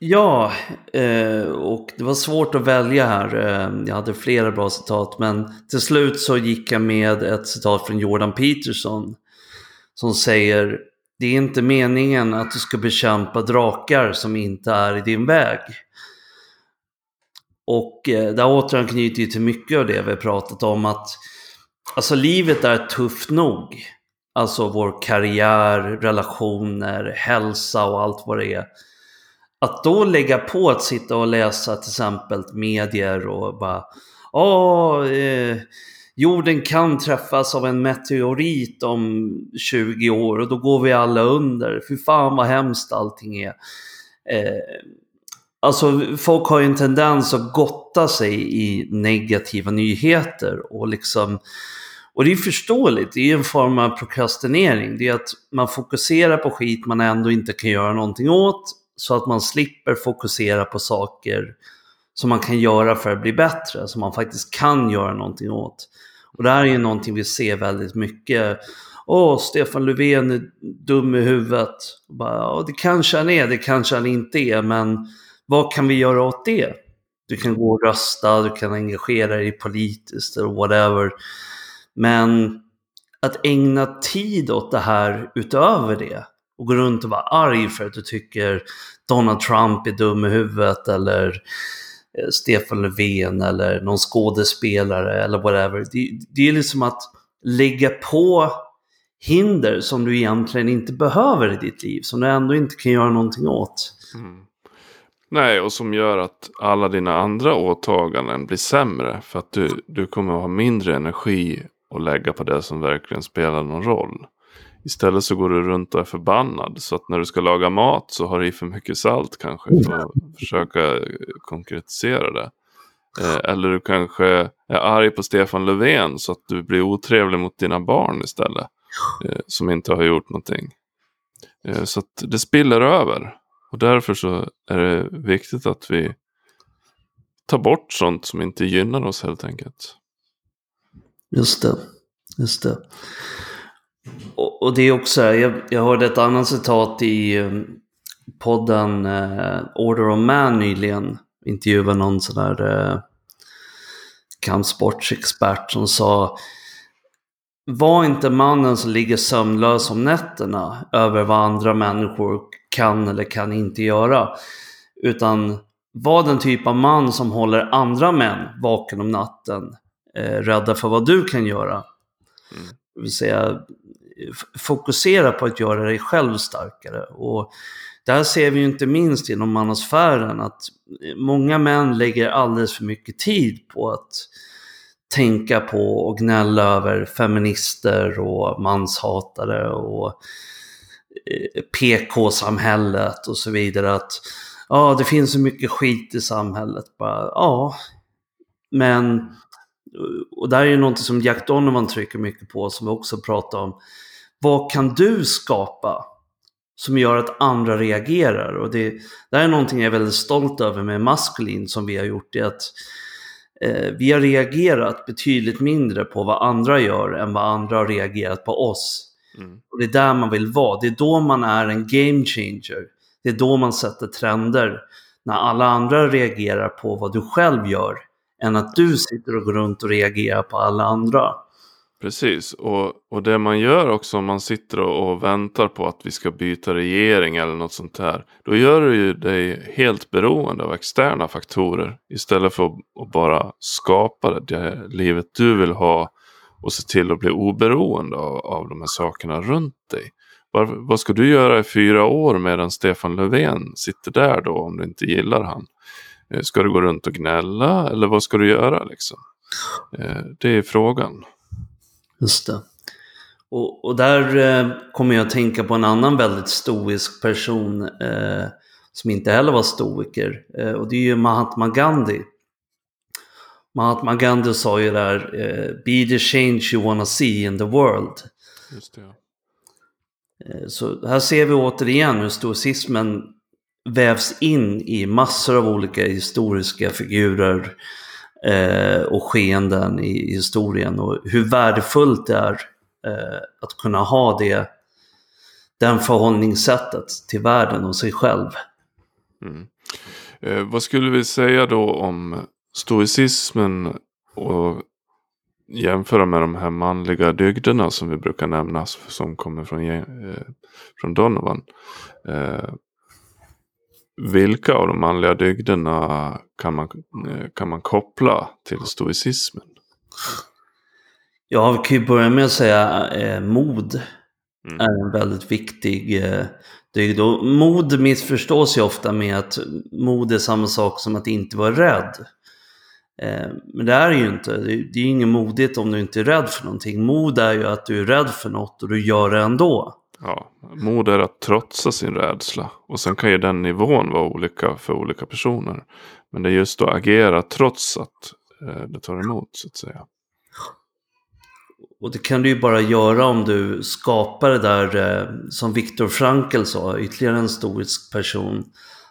Speaker 2: Ja, eh, och det var svårt att välja här. Eh, jag hade flera bra citat, men till slut så gick jag med ett citat från Jordan Peterson som säger Det är inte meningen att du ska bekämpa drakar som inte är i din väg. Och eh, det återanknyter ju till mycket av det vi har pratat om att alltså livet är tufft nog. Alltså vår karriär, relationer, hälsa och allt vad det är. Att då lägga på att sitta och läsa till exempel medier och bara Åh, eh, jorden kan träffas av en meteorit om 20 år och då går vi alla under. Fy fan vad hemskt allting är. Eh, alltså folk har ju en tendens att gotta sig i negativa nyheter och liksom och det är förståeligt, det är en form av prokrastinering. Det är att man fokuserar på skit man ändå inte kan göra någonting åt så att man slipper fokusera på saker som man kan göra för att bli bättre, som man faktiskt kan göra någonting åt. Och det här är ju någonting vi ser väldigt mycket. Åh, Stefan Löfven är dum i huvudet. Bara, det kanske han är, det kanske han inte är, men vad kan vi göra åt det? Du kan gå och rösta, du kan engagera dig politiskt eller whatever. Men att ägna tid åt det här utöver det och gå runt och vara arg för att du tycker Donald Trump är dum i huvudet eller eh, Stefan Löfven eller någon skådespelare eller whatever. Det, det är liksom att lägga på hinder som du egentligen inte behöver i ditt liv, som du ändå inte kan göra någonting åt. Mm.
Speaker 1: Nej, och som gör att alla dina andra åtaganden blir sämre. För att du, du kommer att ha mindre energi att lägga på det som verkligen spelar någon roll. Istället så går du runt och är förbannad. Så att när du ska laga mat så har du i för mycket salt kanske. För att försöka konkretisera det. Eh, eller du kanske är arg på Stefan Löfven så att du blir otrevlig mot dina barn istället. Eh, som inte har gjort någonting. Eh, så att det spiller över. Och därför så är det viktigt att vi tar bort sånt som inte gynnar oss helt enkelt.
Speaker 2: Just det. Just det. Och, och det är också, jag, jag hörde ett annat citat i um, podden uh, Order of Man nyligen. Intervjuade någon sån där uh, kampsportsexpert som sa var inte mannen som ligger sömnlös om nätterna över vad andra människor kan eller kan inte göra. Utan var den typ av man som håller andra män vaken om natten, eh, rädda för vad du kan göra.
Speaker 1: Mm.
Speaker 2: Det vill säga fokusera på att göra dig själv starkare. Och där ser vi ju inte minst inom manosfären att många män lägger alldeles för mycket tid på att tänka på och gnälla över feminister och manshatare och eh, PK-samhället och så vidare. Att ja, det finns så mycket skit i samhället. Bara, ja, men och där är ju någonting som Jack Donovan trycker mycket på som vi också pratar om. Vad kan du skapa som gör att andra reagerar? Och det, det här är någonting jag är väldigt stolt över med Maskulin som vi har gjort. Det att eh, vi har reagerat betydligt mindre på vad andra gör än vad andra har reagerat på oss. Mm. Och det är där man vill vara. Det är då man är en game changer. Det är då man sätter trender. När alla andra reagerar på vad du själv gör än att du sitter och går runt och reagerar på alla andra.
Speaker 1: Precis, och, och det man gör också om man sitter och, och, väntar på att vi ska byta regering eller något sånt här. Då gör du ju dig helt beroende av externa faktorer istället för att, att bara skapa det livet du vill ha och se till att bli oberoende av, av de här sakerna runt dig. Var, vad ska du göra i fyra år medan Stefan Löfven sitter där då om du inte gillar han? Eh, ska du gå runt och gnälla eller vad ska du göra liksom? Eh, det är frågan.
Speaker 2: Just det. Och, och där eh, kommer jag att tänka på en annan väldigt stoisk person eh, som inte heller var stoiker. Eh, och det är ju Mahatma Gandhi. Mahatma Gandhi sa ju där, eh, be the change you wanna see in the world. Just det, ja. Eh, så här ser vi återigen hur stoicismen vävs in i massor av olika historiska figurer eh, och skeenden i, historien och hur värdefullt det är eh, att kunna ha det, den förhållningssättet till världen och sig själv.
Speaker 1: Mm. Eh, vad skulle vi säga då om stoicismen och jämföra med de här manliga dygderna som vi brukar nämna som kommer från, eh, från Donovan. Eh, vilka av de manliga dygderna kan man, eh, kan man koppla till stoicismen?
Speaker 2: Ja, vi kan ju börja med att säga eh, mod mm. är en väldigt viktig eh, dygd. Och mod missförstås ju ofta med att mod är samma sak som att inte vara rädd. Eh, men det är ju inte. Det är, det är inget modigt om du inte är rädd för någonting. Mod är ju att du är rädd för något och du gör det ändå.
Speaker 1: Ja, mod är att trotsa sin rädsla. Och sen kan ju den nivån vara olika för olika personer. Men det är just att agera trots att eh, det tar emot så att säga.
Speaker 2: Och det kan du ju bara göra om du skapar det där eh, som Viktor Frankl sa, ytterligare en stoisk person.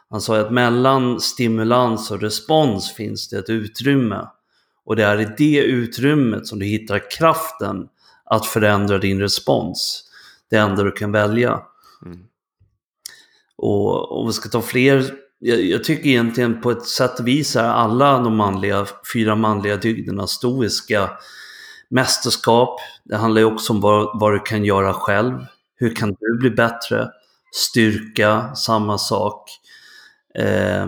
Speaker 2: Han sa att mellan stimulans och respons finns det ett utrymme. Och det är i det utrymmet som du hittar kraften att förändra din respons det enda du kan välja. Mm. Och om vi ska ta fler, jag, jag, tycker egentligen på ett sätt och vis är alla de manliga, fyra manliga dygderna stoiska mästerskap. Det handlar ju också om vad, vad du kan göra själv. Hur kan du bli bättre? Styrka, samma sak. Eh,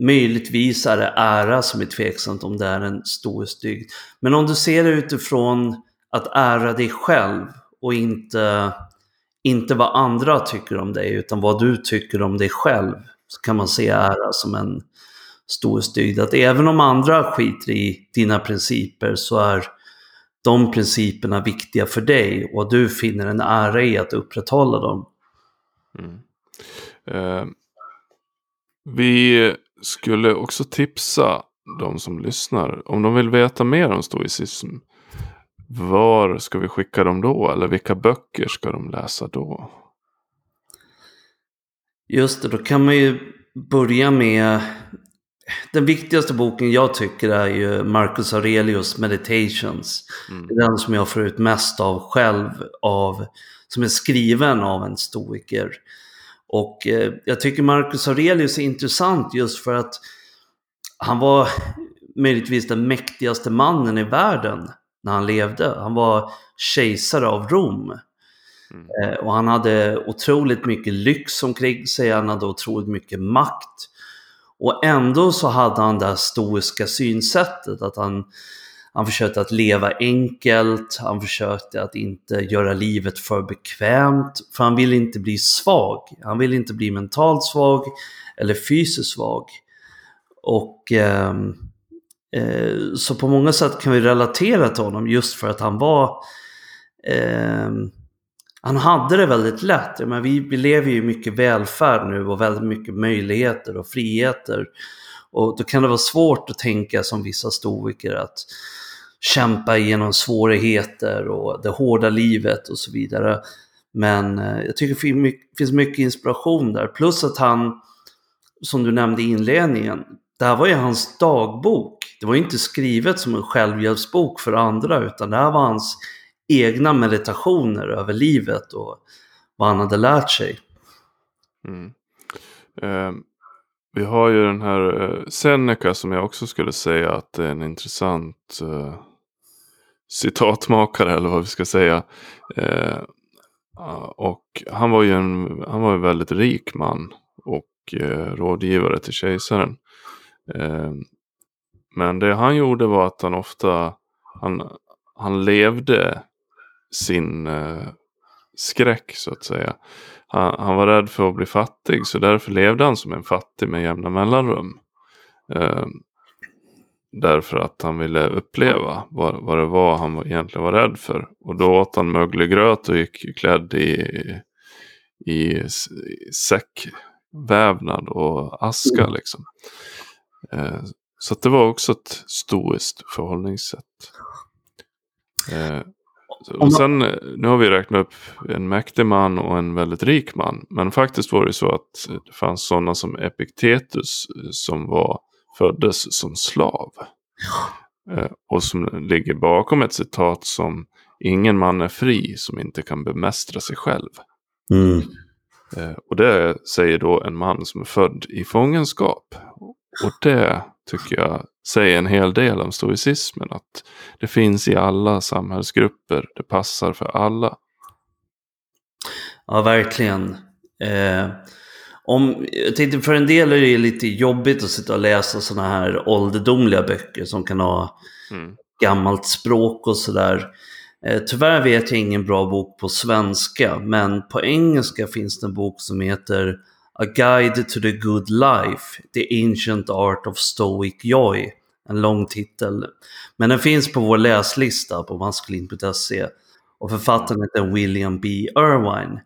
Speaker 2: möjligtvis är det ära som är tveksamt om det är en stoisk dygd. Men om du ser det utifrån att ära dig själv och inte, inte vad andra tycker om dig utan vad du tycker om dig själv. Så kan man se ära som en stor stygd. Att även om andra skiter i dina principer så är de principerna viktiga för dig och du finner en ära i att upprätthålla dem. Mm.
Speaker 1: Eh, vi skulle också tipsa de som lyssnar om de vill veta mer om stoicism var ska vi skicka dem då? Eller vilka böcker ska de läsa då?
Speaker 2: Just det, då kan man ju börja med den viktigaste boken jag tycker är ju Marcus Aurelius Meditations. Mm. Den som jag får ut mest av själv, av, som är skriven av en stoiker. Och eh, jag tycker Marcus Aurelius är intressant just för att han var möjligtvis den mäktigaste mannen i världen när han levde. Han var kejsare av Rom.
Speaker 1: Mm.
Speaker 2: Eh, och han hade otroligt mycket lyx omkring sig, han hade otroligt mycket makt. Och ändå så hade han det här stoiska synsättet att han, han försökte att leva enkelt, han försökte att inte göra livet för bekvämt, för han ville inte bli svag. Han ville inte bli mentalt svag eller fysiskt svag. Och eh, eh, så på många sätt kan vi relatera till honom just för att han var eh, han hade det väldigt lätt. Men vi, vi lever ju i mycket välfärd nu och väldigt mycket möjligheter och friheter. Och då kan det vara svårt att tänka som vissa stoiker att kämpa igenom svårigheter och det hårda livet och så vidare. Men eh, jag tycker det finns mycket inspiration där. Plus att han, som du nämnde i inledningen, det här var ju hans dagbok. Det var ju inte skrivet som en självhjälpsbok för andra utan det här var hans egna meditationer över livet och vad han hade lärt sig.
Speaker 1: Mm. Eh, vi har ju den här eh, Seneca som jag också skulle säga att är en intressant eh, citatmakare eller vad vi ska säga. Eh, och han var ju en, han var en väldigt rik man och eh, rådgivare till kejsaren. Ehm, men det han gjorde var att han ofta han, han levde sin eh, skräck så att säga. Han, han, var rädd för att bli fattig så därför levde han som en fattig med jämna mellanrum. Eh, därför att han ville uppleva vad, vad det var han egentligen var rädd för. Och då åt han möglig gröt och gick klädd i, i, säckvävnad och aska mm. liksom. Eh, så det var också ett stoiskt förhållningssätt. Eh, och sen, nu har vi räknat upp en mäktig man och en väldigt rik man. Men faktiskt var det så att det fanns sådana som Epiktetus som var, föddes som slav. Eh, och som ligger bakom ett citat som Ingen man är fri som inte kan bemästra sig själv.
Speaker 2: Mm.
Speaker 1: Eh, och det säger då en man som är född i fångenskap. Och det tycker jag säger en hel del om stoicismen. Att det finns i alla samhällsgrupper. Det passar för alla.
Speaker 2: Ja, verkligen. Eh, om, jag tänkte för en del är det lite jobbigt att sitta och läsa sådana här ålderdomliga böcker som kan ha mm. gammalt språk och sådär. Eh, tyvärr vet jag ingen bra bok på svenska, men på engelska finns det en bok som heter A Guide to the Good Life, The Ancient Art of Stoic Joy. En lång titel. Men den finns på vår läslista på maskulin.se. Och författaren heter William B. Irvine.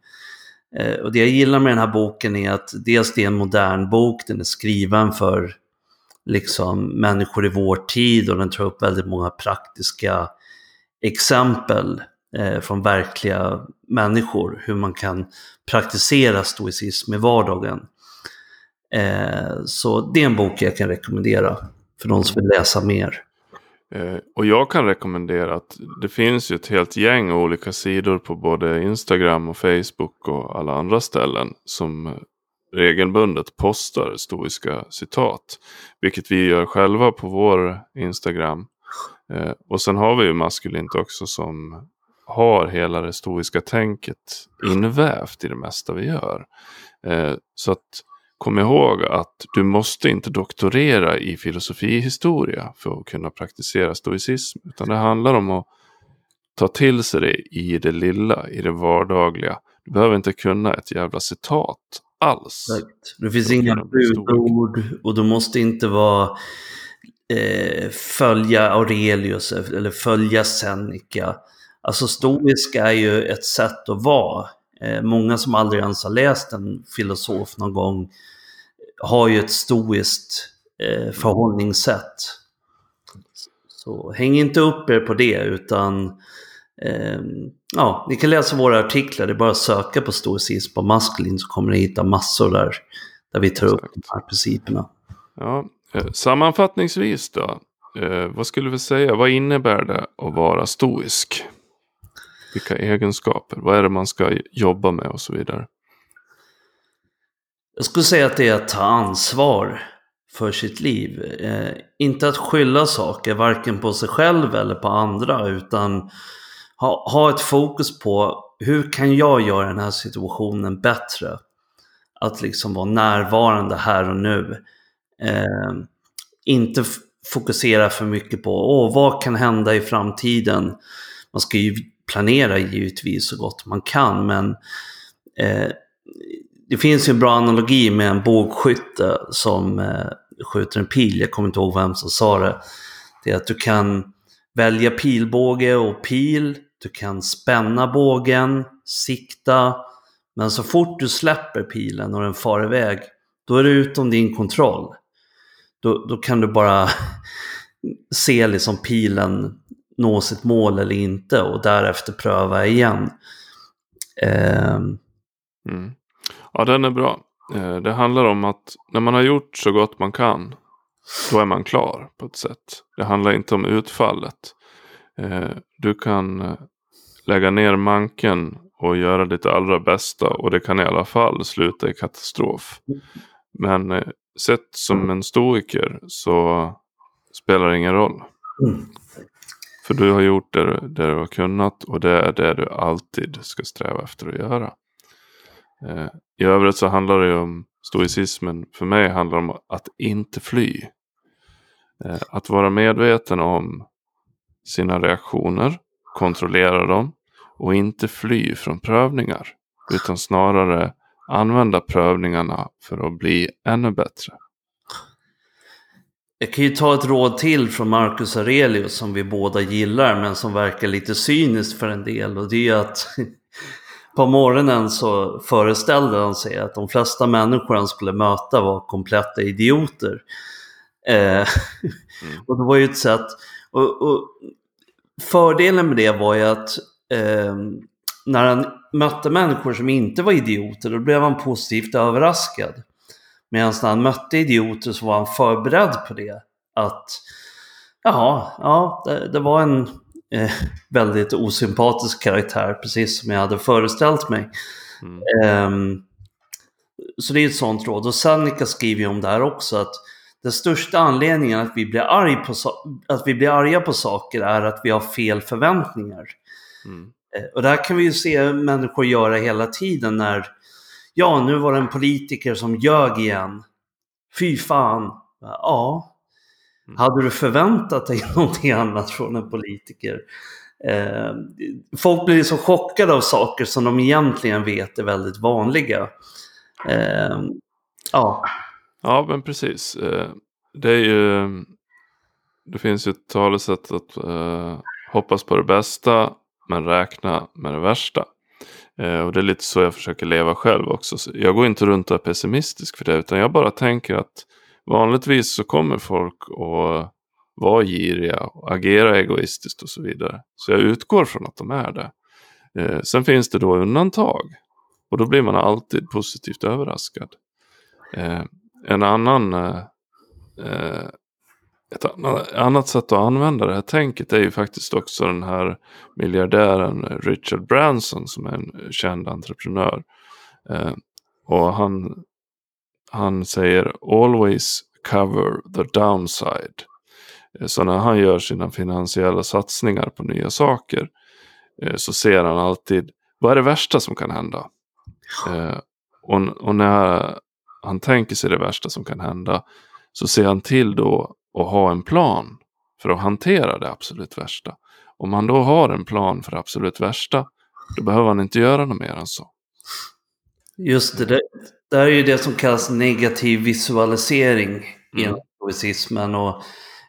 Speaker 2: Eh, och det jag gillar med den här boken är att dels det är en modern bok, den är skriven för liksom människor i vår tid och den tar upp väldigt många praktiska exempel eh, från verkliga människor, hur man kan praktisera stoicism i vardagen. Eh, så det är en bok jag kan rekommendera för de som vill läsa mer.
Speaker 1: Eh, och jag kan rekommendera att det finns ju ett helt gäng olika sidor på både Instagram och Facebook och alla andra ställen som regelbundet postar stoiska citat. Vilket vi gör själva på vår Instagram. Eh, och sen har vi ju maskulint också som har hela det stoiska tänket invävt i det mesta vi gör. Eh, så att kom ihåg att du måste inte doktorera i filosofihistoria för att kunna praktisera stoicism. Utan det handlar om att ta till sig det i det lilla, i det vardagliga. Du behöver inte kunna ett jävla citat alls.
Speaker 2: Det finns inga budord och du måste inte vara eh, följa Aurelius eller följa Seneca. Alltså stoisk är ju ett sätt att vara. Eh, många som aldrig ens har läst en filosof någon gång har ju ett stoiskt eh, förhållningssätt. Så häng inte upp er på det utan eh, ja, ni kan läsa våra artiklar. Det är bara att söka på stoicism på maskulin så kommer ni hitta massor där, där vi tar Exakt. upp de här principerna.
Speaker 1: Ja, eh, sammanfattningsvis då. Eh, vad skulle vi säga? Vad innebär det att vara stoisk? Vilka egenskaper? Vad är det man ska jobba med och så vidare?
Speaker 2: Jag skulle säga att det är att ta ansvar för sitt liv. Eh, inte att skylla saker, varken på sig själv eller på andra, utan ha, ha ett fokus på hur kan jag göra den här situationen bättre? Att liksom vara närvarande här och nu. Eh, inte fokusera för mycket på Åh, vad kan hända i framtiden. Man ska ju planera givetvis så gott man kan men eh, det finns ju en bra analogi med en bågskytte som eh, skjuter en pil. Jag kommer inte ihåg vem som sa det. Det är att du kan välja pilbåge och pil. Du kan spänna bågen, sikta. Men så fort du släpper pilen och den far iväg, då är det utom din kontroll. Då, då kan du bara se liksom pilen nå sitt mål eller inte och därefter pröva igen.
Speaker 1: Eh. Mm. Ja, den är bra. Eh, det handlar om att när man har gjort så gott man kan, då är man klar på ett sätt. Det handlar inte om utfallet. Eh, du kan eh, lägga ner manken och göra ditt allra bästa och det kan i alla fall sluta i katastrof. Men sett som en stoiker så spelar det ingen roll. För du har gjort det, det du har kunnat och det är det du alltid ska sträva efter att göra. Eh, I övrigt så handlar det om stoicismen för mig handlar om att inte fly. Eh, att vara medveten om sina reaktioner, kontrollera dem och inte fly från prövningar. Utan snarare använda prövningarna för att bli ännu bättre.
Speaker 2: Jag kan ju ta ett råd till från Marcus Aurelius som vi båda gillar men som verkar lite cyniskt för en del och det är att på morgonen så föreställde han sig att de flesta människor han skulle möta var kompletta idioter. Eh, mm. och det var ju ett sätt, och, och, fördelen med det var ju att eh, när han mötte människor som inte var idioter, då blev han positivt överraskad. Medan när han mötte idioter så var han förberedd på det. Att, jaha, ja, det, det var en eh, väldigt osympatisk karaktär, precis som jag hade föreställt mig. Mm. Eh, så det är ett sånt råd. Och Seneca skriver ju om det här också, att den största anledningen att vi, blir arg på att vi blir arga på saker är att vi har fel förväntningar. Mm. Eh, och det här kan vi ju se människor göra hela tiden när Ja, nu var det en politiker som ljög igen. Fy fan. Ja. Mm. Hade du förväntat dig någonting annat från en politiker? Eh, folk blir så chockade av saker som de egentligen vet är väldigt vanliga. Eh, ja.
Speaker 1: Ja, men precis. Eh, det är ju... Det finns ju ett talesätt att uh, hoppas på det bästa men räkna med det värsta. Eh, och det är lite så jag försöker leva själv också. Så jag går inte runt och är pessimistisk för det. Utan jag bara tänker att vanligtvis så kommer folk att vara giriga och agera egoistiskt och så vidare. Så jag utgår från att de är det. Eh, sen finns det då undantag. Och då blir man alltid positivt överraskad. Eh, en annan ett annat sätt att använda det här tänket är ju faktiskt också den här miljardären Richard Branson som är en känd entreprenör. Eh, och han, han säger always cover the downside. Eh, så när han gör sina finansiella satsningar på nya saker eh, så ser han alltid vad är det värsta som kan hända. Eh, och, och när han tänker sig det värsta som kan hända så ser han till då och ha en plan för att hantera det absolut värsta. Om han då har en plan för det absolut värsta, då behöver han inte göra något mer än så.
Speaker 2: Just det, det, det är ju det som kallas negativ visualisering mm. inom stoicismen. Och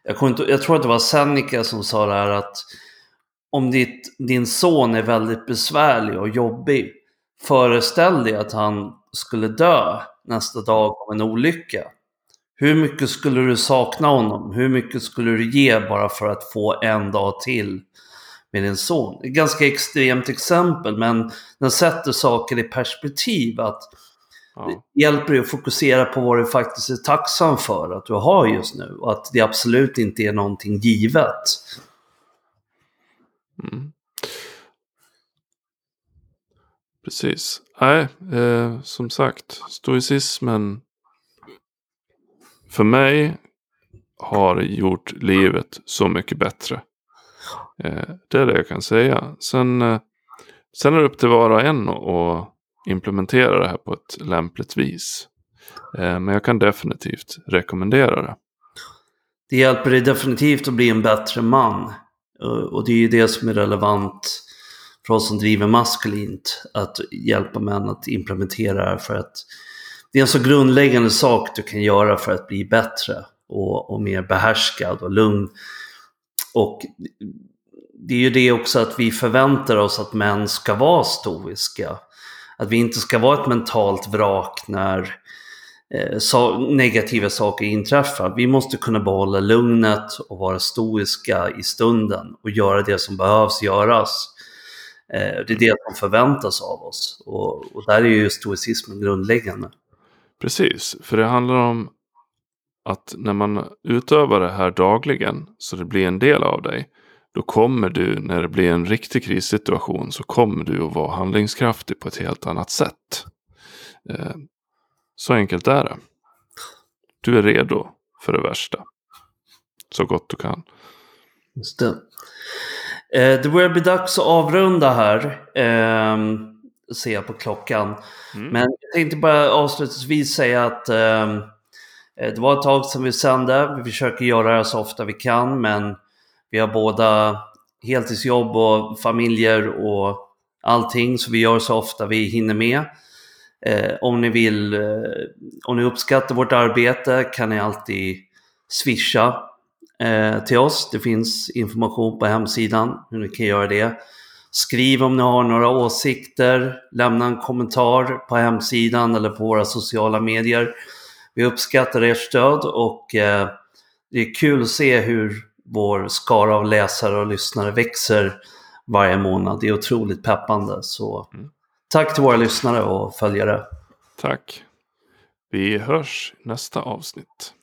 Speaker 2: jag, inte, jag tror att det var Seneca som sa det här att om ditt, din son är väldigt besvärlig och jobbig, föreställ dig att han skulle dö nästa dag av en olycka. Hur mycket skulle du sakna honom? Hur mycket skulle du ge bara för att få en dag till med din son? Ett ganska extremt exempel, men den sätter saker i perspektiv. Att ja. Det hjälper dig att fokusera på vad du faktiskt är tacksam för att du har just nu. Och att det absolut inte är någonting givet. Mm.
Speaker 1: Precis. Nej, eh, som sagt, stoicismen för mig har gjort livet så mycket bättre. Eh, det är det jag kan säga. Sen eh, Sen är det upp till var och en att implementera det här på ett lämpligt vis. Eh, men jag kan definitivt rekommendera det.
Speaker 2: Det hjälper dig definitivt att bli en bättre man. Och det är ju det som är relevant för oss som driver maskulint. Att hjälpa män att implementera det här för att det är en så grundläggande sak du kan göra för att bli bättre och, och mer behärskad och lugn. Och det är ju det också att vi förväntar oss att män ska vara stoiska. Att vi inte ska vara ett mentalt vrak när eh, so negativa saker inträffar. Vi måste kunna behålla lugnet och vara stoiska i stunden och göra det som behövs göras. Eh, det är det som förväntas av oss och, och där är ju stoicismen grundläggande.
Speaker 1: Precis, för det handlar om att när man utövar det här dagligen så det blir en del av dig. Då kommer du, när det blir en riktig krissituation, så kommer du att vara handlingskraftig på ett helt annat sätt. Eh, så enkelt är det. Du är redo för det värsta. Så gott du kan.
Speaker 2: Just det. Eh, det börjar bli dags att avrunda här. Ehm, Ser jag på klockan. Mm. Men jag tänkte bara avslutningsvis säga att ehm, eh, det var ett tag sedan vi sände. Vi försöker göra det så ofta vi kan, men vi har båda heltidsjobb och familjer och allting, så vi gör så ofta vi hinner med. Eh, om ni vill, eh, om ni uppskattar vårt arbete kan ni alltid swisha eh, till oss. Det finns information på hemsidan hur ni kan göra det. Skriv om ni har några åsikter, lämna en kommentar på hemsidan eller på våra sociala medier. Vi uppskattar ert stöd och eh, det är kul att se hur vår skara av läsare och lyssnare växer varje månad. Det är otroligt peppande. Så mm. tack till våra lyssnare och följare.
Speaker 1: Tack. Vi hörs nästa avsnitt.